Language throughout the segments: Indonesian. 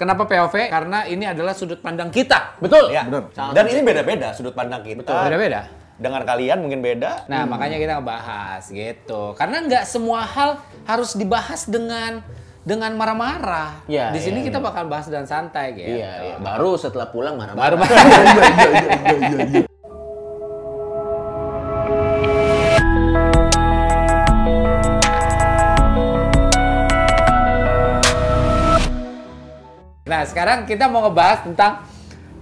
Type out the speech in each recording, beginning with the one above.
Kenapa POV? Karena ini adalah sudut pandang kita. Betul. Ya. Benar. Dan ini beda-beda sudut pandang kita. Beda-beda. Dengan kalian mungkin beda. Nah, makanya kita ngebahas gitu. Karena nggak semua hal harus dibahas dengan dengan marah-marah. Iya, Di sini iya, kita bakal bahas dengan santai gitu. Iya, iya. Baru setelah pulang mana Baru Nah, sekarang kita mau ngebahas tentang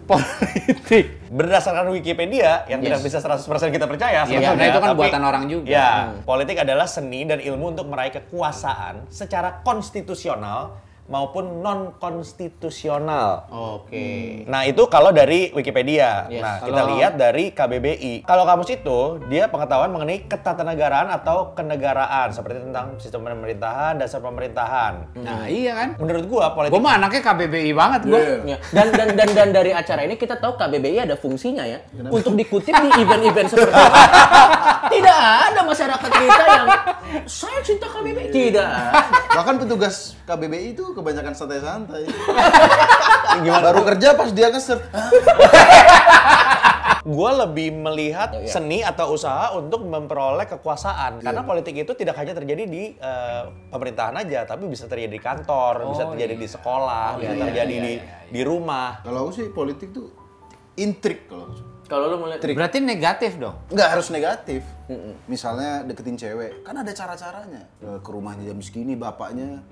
politik. Berdasarkan Wikipedia yang tidak Yes. bisa 100% kita percaya sebetulnya, karena itu kan tapi- buatan orang juga. Ya, Hmm. politik adalah seni dan ilmu untuk meraih kekuasaan secara konstitusional maupun non konstitusional. Oke. Nah, itu kalau dari Wikipedia. Yes. Nah, kita Kalau- lihat dari KBBI. Kalau kamus itu, dia pengetahuan mengenai ketatanegaraan atau kenegaraan, seperti tentang sistem pemerintahan, dasar pemerintahan. Nah, iya kan? Menurut gua, politik Gue mah anaknya KBBI banget gue. Iya. Ya. Dan, dan dan dan dari acara ini kita tahu KBBI ada fungsinya ya untuk dikutip di event-event seperti. Tidak ada masyarakat kita yang saya cinta KBBI. Tidak. Bahkan petugas KBBI itu kebanyakan santai-santai. Baru kerja pas dia ngeser. Gue lebih melihat Ya, ya. seni atau usaha untuk memperoleh kekuasaan. Karena politik itu tidak hanya terjadi di eh, pemerintahan aja, tapi bisa terjadi di kantor, bisa Oh, terjadi iya. di sekolah, bisa iya, terjadi iya, di iya, iya. di rumah. Kalau aku sih politik tuh intrik kalau aku. Kalau lu melihat Berarti negatif dong. Nggak harus negatif. Misalnya deketin cewek, kan ada cara-caranya. Eh, Ke rumahnya jam segini, bapaknya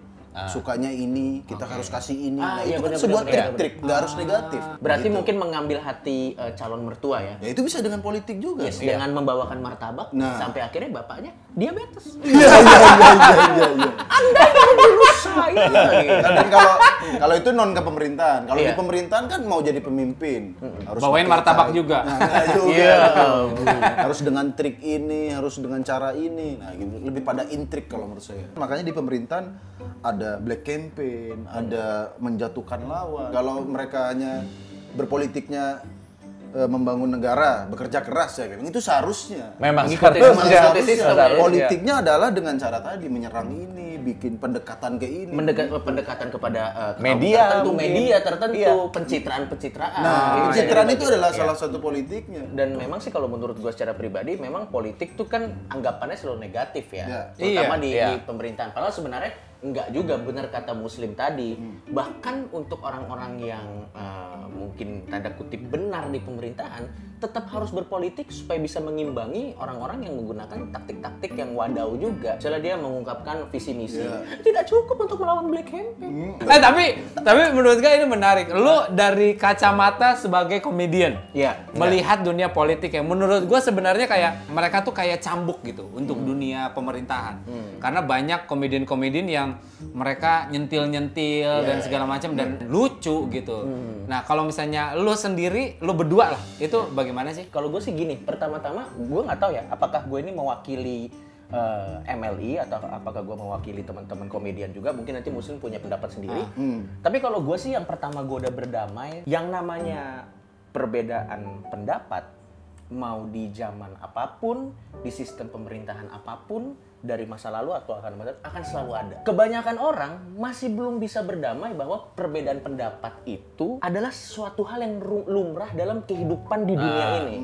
sukanya ini, kita harus kasih ini. Ah, nah, iya, itu kan benar, sebuah trik-trik, nggak harus negatif. berarti Gitu. mungkin mengambil hati eh, calon mertua ya. Ya itu bisa dengan politik juga. Yes, dong. dengan membawakan martabak Nah. sampai akhirnya bapaknya diabetes. Iya, iya, iya, iya, iya, iya. Anda yang saya. gitu. Nah, Dan kalau kalau itu non ke pemerintahan, kalau Iya. di pemerintahan kan mau jadi pemimpin, harus Bawain martabak juga. Nah, juga. Iya. harus dengan trik ini, harus dengan cara ini. Nah, gitu. lebih pada intrik kalau menurut saya. Makanya di pemerintahan ada black campaign, ada menjatuhkan lawan. Kalau mereka hanya berpolitiknya eh, membangun negara, bekerja keras ya, itu seharusnya. Memang Mengikuti- seharusnya. Seharusnya. ya. Politiknya adalah dengan cara tadi menyerang ini, bikin pendekatan ke ini. Mendekat, pendekatan kepada kaum Media tertentu, mungkin. media tertentu, Iya. pencitraan-pencitraan. Nah, Gitu. pencitraan Jadi itu bagi- adalah iya. salah satu politiknya. Dan memang sih kalau menurut gue secara pribadi, memang politik tuh kan anggapannya selalu negatif ya, Iya. terutama Iya, di, iya. di pemerintahan. Padahal sebenarnya enggak juga benar kata Muslim tadi. Hmm. Bahkan untuk orang-orang yang eh, mungkin tanda kutip benar di pemerintahan, tetap harus berpolitik supaya bisa mengimbangi orang-orang yang menggunakan taktik-taktik yang wadau juga. Misalnya dia mengungkapkan visi misi, Iya. tidak cukup untuk melawan black campaign. Eh tapi tapi menurut gue ini menarik. Lu dari kacamata sebagai komedian Iya. melihat dunia politik yang menurut gue sebenarnya kayak mereka tuh kayak cambuk gitu untuk dunia pemerintahan. Karena banyak komedian-komedian yang mereka nyentil-nyentil dan segala macam dan lucu gitu. Nah, kalau misalnya lu sendiri, lu berdua lah, itu bagaimana sih? Kalau gue sih gini, pertama-tama gue nggak tahu ya, apakah gue ini mewakili eh, MLI atau apakah gue mewakili teman-teman komedian juga? Mungkin nanti Muslim punya pendapat sendiri. Tapi kalau gue sih yang pertama gue udah berdamai, yang namanya perbedaan pendapat mau di zaman apa pun, di sistem pemerintahan apa pun, dari masa lalu atau akan masa akan selalu ada. Kebanyakan orang masih belum bisa berdamai bahwa perbedaan pendapat itu adalah suatu hal yang lumrah dalam kehidupan di dunia ini.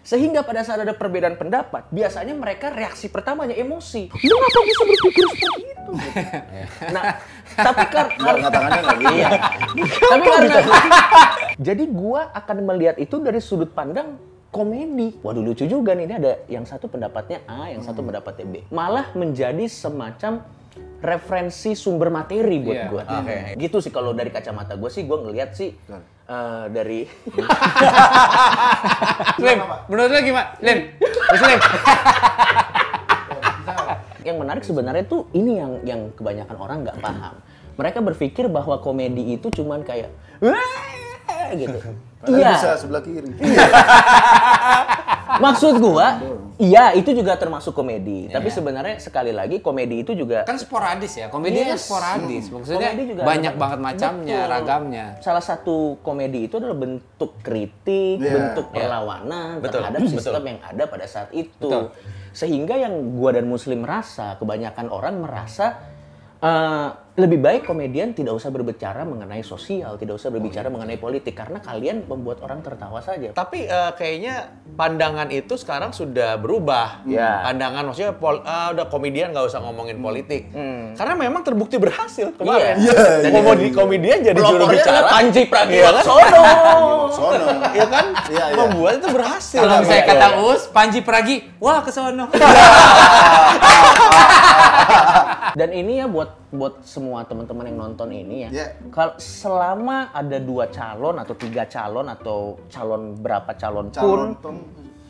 Sehingga pada saat ada perbedaan pendapat, biasanya mereka reaksi pertamanya emosi. Mengapa bisa berpikir seperti itu? nah, tapi kar- Nggak, nggak, tangannya nggak gitu. Iya. tapi karena jadi gua akan melihat itu dari sudut pandang komedi. Waduh lucu juga nih, ini ada yang satu pendapatnya A, yang satu pendapatnya B. Malah menjadi semacam referensi sumber materi buat Iya. gua. Gitu sih kalau dari kacamata gua sih gua ngelihat sih eh, dari Lim, menurut lu gimana? Lim, Muslim. yang menarik sebenarnya tuh ini yang yang kebanyakan orang nggak paham. Mereka berpikir bahwa komedi itu cuman kayak gitu. Padahal Iya. bisa sebelah kiri. Maksud gua, iya itu juga termasuk komedi. Tapi sebenarnya sekali lagi komedi itu juga Kan sporadis ya, komedi kan Yes. sporadis. Maksudnya Komedi juga banyak ada- banget macamnya, Betul. ragamnya. Salah satu komedi itu adalah bentuk kritik, Iya. bentuk perlawanan Betul. terhadap sistem yang ada pada saat itu. Betul. Sehingga yang gua dan Muslim rasa, kebanyakan orang merasa eh, lebih baik komedian tidak usah berbicara mengenai sosial, tidak usah berbicara mengenai politik karena kalian membuat orang tertawa saja. Tapi eh, kayaknya pandangan itu sekarang sudah berubah. Ya. Pandangan maksudnya pol- ah, udah komedian nggak usah ngomongin politik. Karena memang terbukti berhasil kemarin. Iya. Dan komedi komedian jadi juru bicara. Panji Iya kan? Pragiwaksono. Sono. Iya kan? Iya, iya. Membuat itu berhasil. Kalau Iya, kata iya. Us, Panji Pragi, wah ke sono. Dan ini ya buat buat semua teman-teman yang nonton ini ya. Ya. Kalau selama ada dua calon atau tiga calon atau calon berapa calon, Calon pun Tom.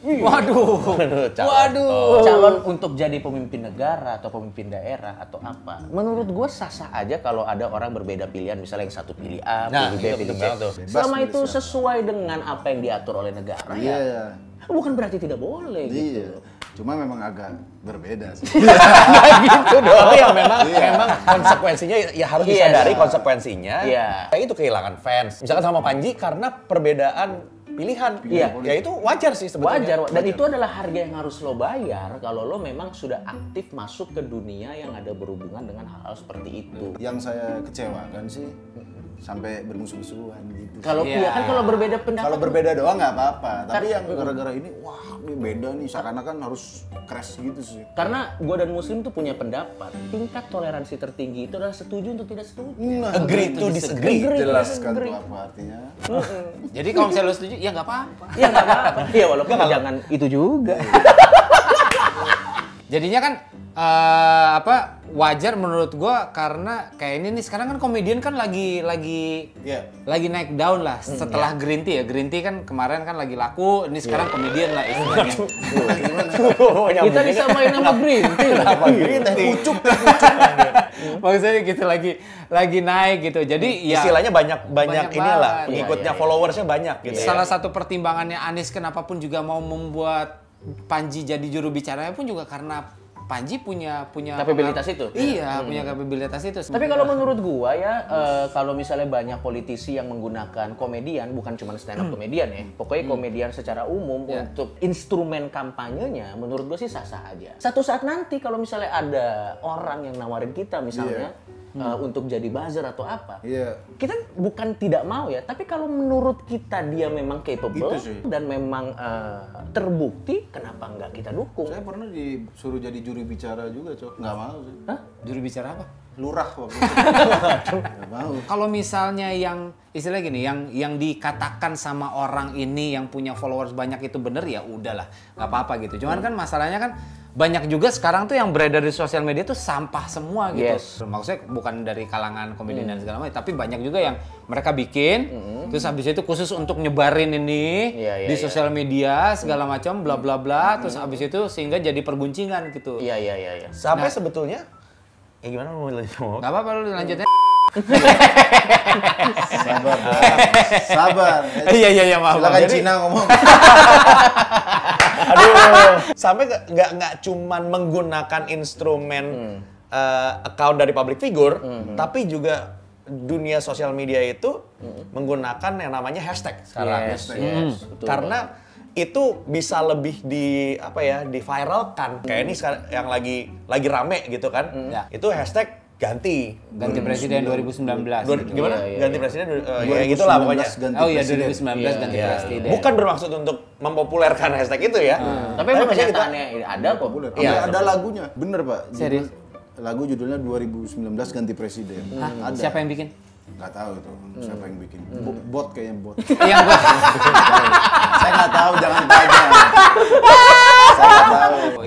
Waduh. calon. Waduh. calon untuk jadi pemimpin negara atau pemimpin daerah atau apa. Menurut gue sah-sah aja kalau ada orang berbeda pilihan, misalnya yang satu pilih A, Nah, pilih B, itu pilih C. Selama itu sesuai dengan apa yang diatur oleh negara Iya. ya. Bukan berarti tidak boleh gitu. Iya. Cuma memang agak berbeda sih. gitu dong. Tapi yang memang memang konsekuensinya ya harus Iya. disadari konsekuensinya. Iya. Kayak itu kehilangan fans. Misalkan sama Panji karena perbedaan pilihan. Iya. Ya itu wajar sih sebetulnya. Wajar, dan itu adalah harga yang harus lo bayar kalau lo memang sudah aktif masuk ke dunia yang ada berhubungan dengan hal-hal seperti itu. Yang saya kecewakan sih sampai bermusuh-musuhan gitu. Kalau Iya. iya kan kalau berbeda pendapat Kalau berbeda doang nggak apa-apa, tapi yang gara-gara ini, wah ini beda nih, seakan-akan harus crash gitu sih. karena gue dan muslim tuh punya pendapat tingkat toleransi tertinggi itu adalah setuju untuk tidak setuju Nah, Agree to disagree. Agree. jelaskan Agree. tuh apa artinya. Jadi kalau misalnya lo setuju, ya nggak apa-apa. ya nggak apa-apa ya walaupun jangan itu juga Jadinya kan eh, apa wajar menurut gua karena kayak ini nih sekarang kan komedian kan lagi lagi Iya. lagi naik daun lah setelah Green Tea ya. Green Tea kan kemarin kan lagi laku, ini sekarang komedian lah istilahnya. kita disamain sama green tea Apa green Teh tea? pucuk, Maksudnya gitu lagi lagi naik gitu. Jadi ya Istilahnya banyak banyak, Banyak inilah banget. pengikutnya Iya, iya, followersnya banyak gitu. salah ya. satu pertimbangannya Anies kenapa pun juga mau membuat Panji jadi juru bicaranya pun juga karena Panji punya punya Kapabilitas itu? Iya, punya kapabilitas itu. Tapi kalau menurut gua ya, eh, kalau misalnya banyak politisi yang menggunakan komedian, bukan cuma stand up komedian ya, pokoknya komedian secara umum Ya. untuk instrumen kampanyenya, menurut gua sih sah-sah aja. Satu saat nanti kalau misalnya ada orang yang nawarin kita misalnya eh, untuk jadi buzzer atau apa, Iya. kita bukan tidak mau ya, tapi kalau menurut kita dia memang capable Itu sih. dan memang eh, terbukti, kenapa nggak kita dukung? Saya pernah disuruh jadi juru bicara juga, Cok. Nggak mau sih. Hah? juru bicara apa? Lurah waktu itu. Nggak mau. Kalau misalnya yang istilah gini, yang yang dikatakan sama orang ini yang punya followers banyak itu bener ya udahlah, nggak apa-apa gitu. Cuman kan masalahnya kan banyak juga sekarang tuh yang beredar di sosial media tuh sampah semua gitu. Yes. Maksudnya bukan dari kalangan komedian dan segala macam, tapi banyak juga yang mereka bikin, terus habis itu khusus untuk nyebarin ini Iya, iya, di iya. sosial media segala macam, bla bla bla, terus habis itu sehingga jadi perguncingan gitu. Iya iya iya. iya. Sampai sebetulnya ya gimana mau lanjut apa-apa lu lanjutnya. Sabar, Bang. Sabar. Iya iya iya maaf. Silakan Jadi- Cina ngomong. Aduh, sampai nggak- nggak cuman menggunakan instrumen eh, account dari public figure, tapi juga dunia sosial media itu menggunakan yang namanya hashtag sekarang. Yes, yes, betul Karena itu bisa lebih di apa ya, diviralkan. Kayak ini sekarang yang lagi lagi rame gitu kan. Ya. Itu hashtag ganti. ganti presiden 2019. Dua- gitu. gimana? Iya, iya, ganti iya. presiden eh, ya gitulah pokoknya. 2019 ganti Oh iya presiden. 2019 ganti Iya. presiden. Bukan bermaksud untuk mempopulerkan hashtag itu ya. Tapi emang kita- ada kok. Populer. Iya. Ada, lagunya. Bener, Pak. Serius? Lagu judulnya 2019 ganti presiden. Hah? Ada. Siapa yang bikin? Nggak tahu itu. Siapa yang bikin? Bo- Bot kayaknya bot. yang gua Saya nggak tahu, jangan tanya.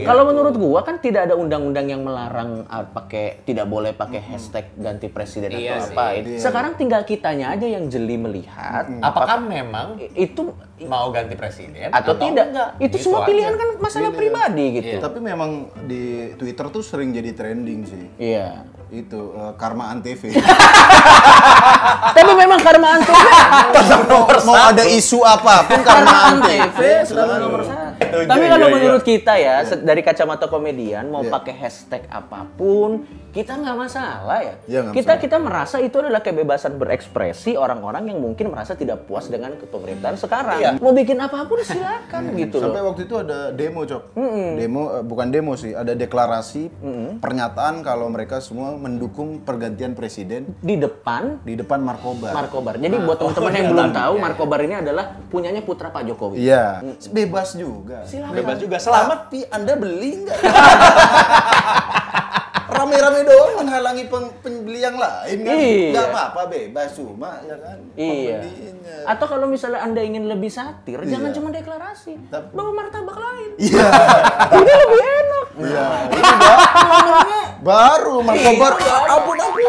Kalau menurut gua kan tidak ada undang-undang yang melarang ah, pakai tidak boleh pakai hashtag ganti presiden Iya atau sih. apa. Iya. Sekarang tinggal kitanya aja yang jeli melihat Apakah memang itu mau ganti presiden atau, tidak. enggak? Itu Gitu semua aja. pilihan kan masalah Pilihan. pribadi gitu. Tapi memang di Twitter tuh sering jadi trending sih. Iya. Itu eh, Karma Antv. Tapi memang karma antv Mau ada isu apa pun Karma karma Antv. antv selalu nomor satu. Tapi kalau iya, menurut kita ya dari kacamata komedian mau Iya. pakai hashtag apa pun kita nggak masalah ya. Iya, nggak kita masalah. kita merasa itu adalah kebebasan berekspresi orang-orang yang mungkin merasa tidak puas dengan kepemerintahan sekarang. Mau bikin apa pun silakan gitu Sampai loh. waktu itu ada demo, Cok. Demo eh, bukan demo sih, ada deklarasi pernyataan kalau mereka semua mendukung pergantian presiden Di depan di depan Markobar. Markobar. Jadi buat teman-teman yang belum tahu, Markobar ini adalah punyanya putra Pak Jokowi. Iya, bebas juga. Silakan. Bebas juga. Selamat. Tapi Anda beli nggak? Rame-rame doang menghalangi pembeli yang lain kan? Iya. Nggak apa-apa, bebas cuma ya kan? Iya. Pembelinya. Atau kalau misalnya Anda ingin lebih satir, jangan cuma deklarasi. Tapi- Bawa martabak lain. Iya. Ini lebih enak. Iya. Ini ba- baru Markobar. Iya. Ampun ampun.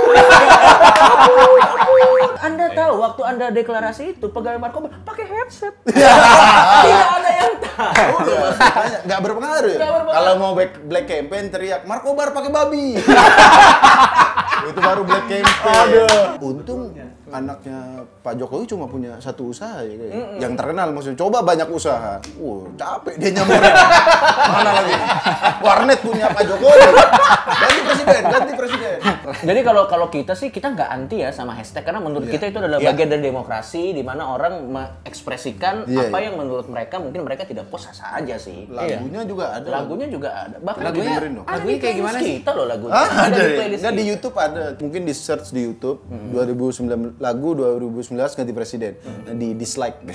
Anda tahu waktu Anda deklarasi itu pegawai Markobar pakai headset. Iya. Tidak tahu. loh, Mas. Makanya nggak berpengaruh ya. Berpengaruh. Kalau mau black, black campaign teriak Markobar pakai babi. itu baru black campaign. Untung anaknya Pak Jokowi cuma punya satu usaha ya kayak. Yang terkenal maksudnya. Coba banyak usaha. Wah, capek dia nyamurin. Mana lagi? Warnet punya Pak Jokowi. Ganti presiden, ganti presiden. Jadi kalau kalau kita sih kita nggak anti ya sama hashtag karena menurut kita itu adalah Iya. bagian dari demokrasi di mana orang mengekspresikan Iya, apa iya. yang menurut mereka mungkin mereka tidak puas sah aja sih. Lagunya juga ada. Lagunya juga ada. Bahkan Lagunya- dengerin dong. ada lagunya di kayak gimana sih? Kita loh lagunya. Ah, ada, di playlist Nggak, di kita. YouTube ada. Mungkin di search di YouTube 2019 lagu 2019 ganti presiden. Nah, di dislike.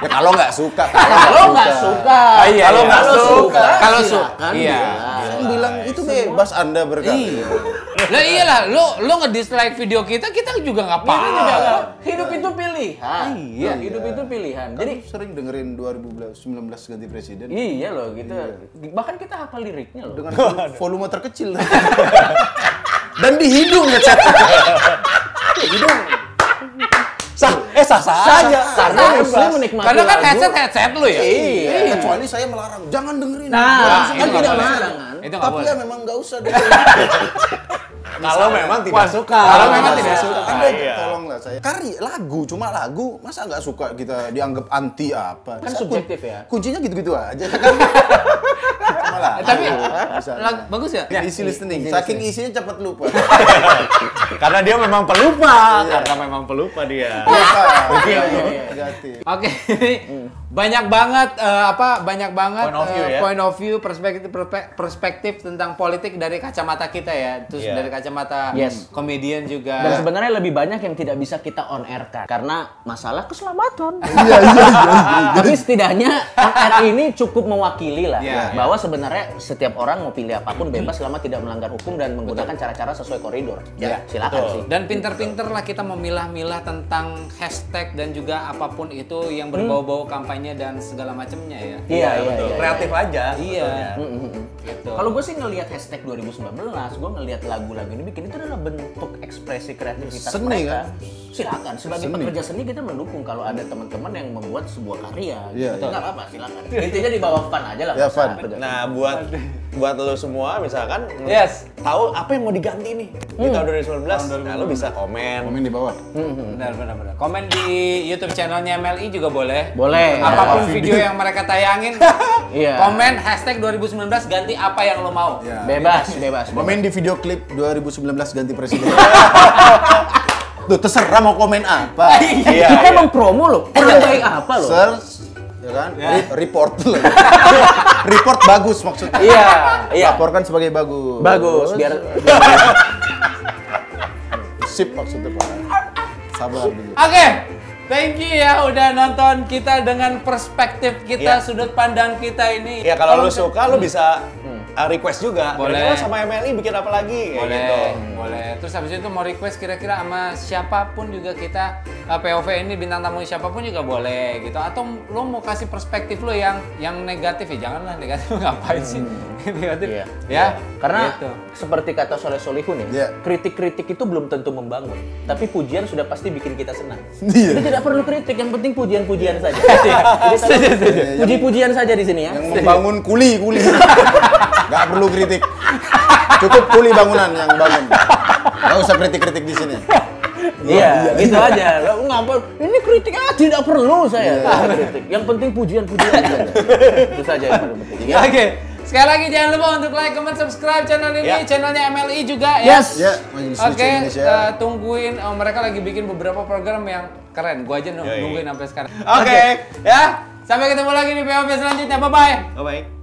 ya kalau nggak suka, Kalau nggak suka, Ah, iya, kalau iya. nggak Kalau suka, suka, kalau su- silakan iya. bilang. Saya bilang itu bebas Anda berkata. Iya. Lah iyalah, lu lu nge-dislike video kita, kita juga nggak Kita apa-apa. nggak- hidup itu pilihan. Iya. hidup itu pilihan. Jadi Jadi sering dengerin 2019 ganti presiden iya loh gitu. Bahkan kita hafal liriknya loh. dengan vol- volume terkecil. Dan di hidung ya chat. hidung. Sah, eh sah sah aja. Karena muslim menikmati Karena kan headset headset lu ya. Iya. Kecuali saya melarang, jangan dengerin. Nah, kan tidak melarang. Itu nggak Tapi boleh. ya memang nggak usah dengerin. Kalau memang tidak suka. Kalau memang tidak suka. Anda Iya. tolonglah saya. Kari lagu cuma lagu, masa nggak suka kita dianggap anti apa? Kan Saya subjektif kun- ya. Kuncinya gitu-gitu aja kan. cuma lagu. Eh, tapi Misalnya. lag- bagus ya? Easy listening. Saking isinya cepat lupa. Karena dia memang pelupa. Karena memang pelupa dia. Lupa. Iya, iya, iya. Oke, ini banyak banget eh, apa banyak banget Point of view eh, ya. point of view perspektif perspe- perspektif tentang politik dari kacamata kita ya, terus Iya. dari kacamata Yes. komedian juga. Dan sebenarnya lebih banyak yang tidak bisa kita on air kan karena masalah keselamatan. Iya, iya, iya. Tapi setidaknya on air ini cukup mewakili lah Iya, bahwa sebenarnya setiap orang mau pilih apa pun bebas selama tidak melanggar hukum dan menggunakan cara-cara sesuai koridor. Ya, silakan betul. sih. Dan pinter-pinter lah kita memilah-milah tentang hashtag dan juga apa pun itu yang berbau-bau kampanye dan segala macamnya ya. Iya, iya, betul. iya. Kreatif aja. Iya. sebetulnya. Gitu. Kalau gue sih ngelihat hashtag 2019, gue ngelihat lagu-lagu ini bikin itu adalah bentuk ekspresi kreativitas Seni, mereka. kan? Silakan sebagai Seni. pekerja seni kita mendukung kalau ada teman-teman yang membuat sebuah karya. Iya, gitu. iya. Nggak apa-apa, silakan. Intinya di bawah fun aja lah. Ya, nggak usah fun. Nah, buat buat lo semua misalkan Yes. tahu apa yang mau diganti nih di tahun 2019, nah lo bisa komen. Komen di bawah. Benar, benar, benar. Komen di YouTube channelnya MLI juga boleh. Boleh. Apa pun video yang mereka tayangin, Iya. komen hashtag 2019 ganti apa yang lo mau. Ya. Bebas, bebas. bebas. Komen di video klip 2019 ganti presiden. Tuh terserah mau komen apa. Iya, kita iya. emang promo loh. Orang baik apa loh? Search ya kan? Re- report report bagus maksudnya. Iya, iya. Laporkan sebagai bagus. Bagus, biar sip maksudnya Pak. Sabar dulu. Oke, thank you ya udah nonton kita dengan perspektif kita, Iya. sudut pandang kita ini. Ya kalau lo Tolong- suka lo bisa uh, request juga. Boleh. Kira-kira sama MLI bikin apa lagi boleh, gitu. boleh. Terus habis itu mau request kira-kira sama siapa pun juga kita POV ini bintang tamu siapa pun juga boleh gitu. Atau lo mau kasih perspektif lo yang yang negatif ya janganlah negatif ngapain sih negatif Iya. ya. Karena gitu. seperti kata Soleh Solihun ya, Iya. kritik-kritik itu belum tentu membangun, tapi pujian sudah pasti bikin kita senang. Iya. Jadi tidak perlu kritik, yang penting pujian-pujian saja. Jadi tolong puji-pujian saja di sini ya. Yang membangun kuli, kuli. Gak perlu kritik. Cukup kuli bangunan yang bangun. Gak usah kritik-kritik di sini. Iya, gitu aja. Lah, Ngapa? Ini kritik ah tidak perlu saya. Iya. kritik. Yang penting pujian-pujian saja. Itu saja yang paling penting. Ya. Oke, Sekali lagi jangan lupa untuk like, comment, subscribe channel ini, Ya. channelnya MLI juga ya. Yes. Ya, Majelis Oke, Lucu Indonesia. eh, tungguin oh, mereka lagi bikin beberapa program yang keren. Gua aja nungguin sampai sekarang. Oke. Ya, sampai ketemu lagi di POV selanjutnya. Bye bye. Bye bye.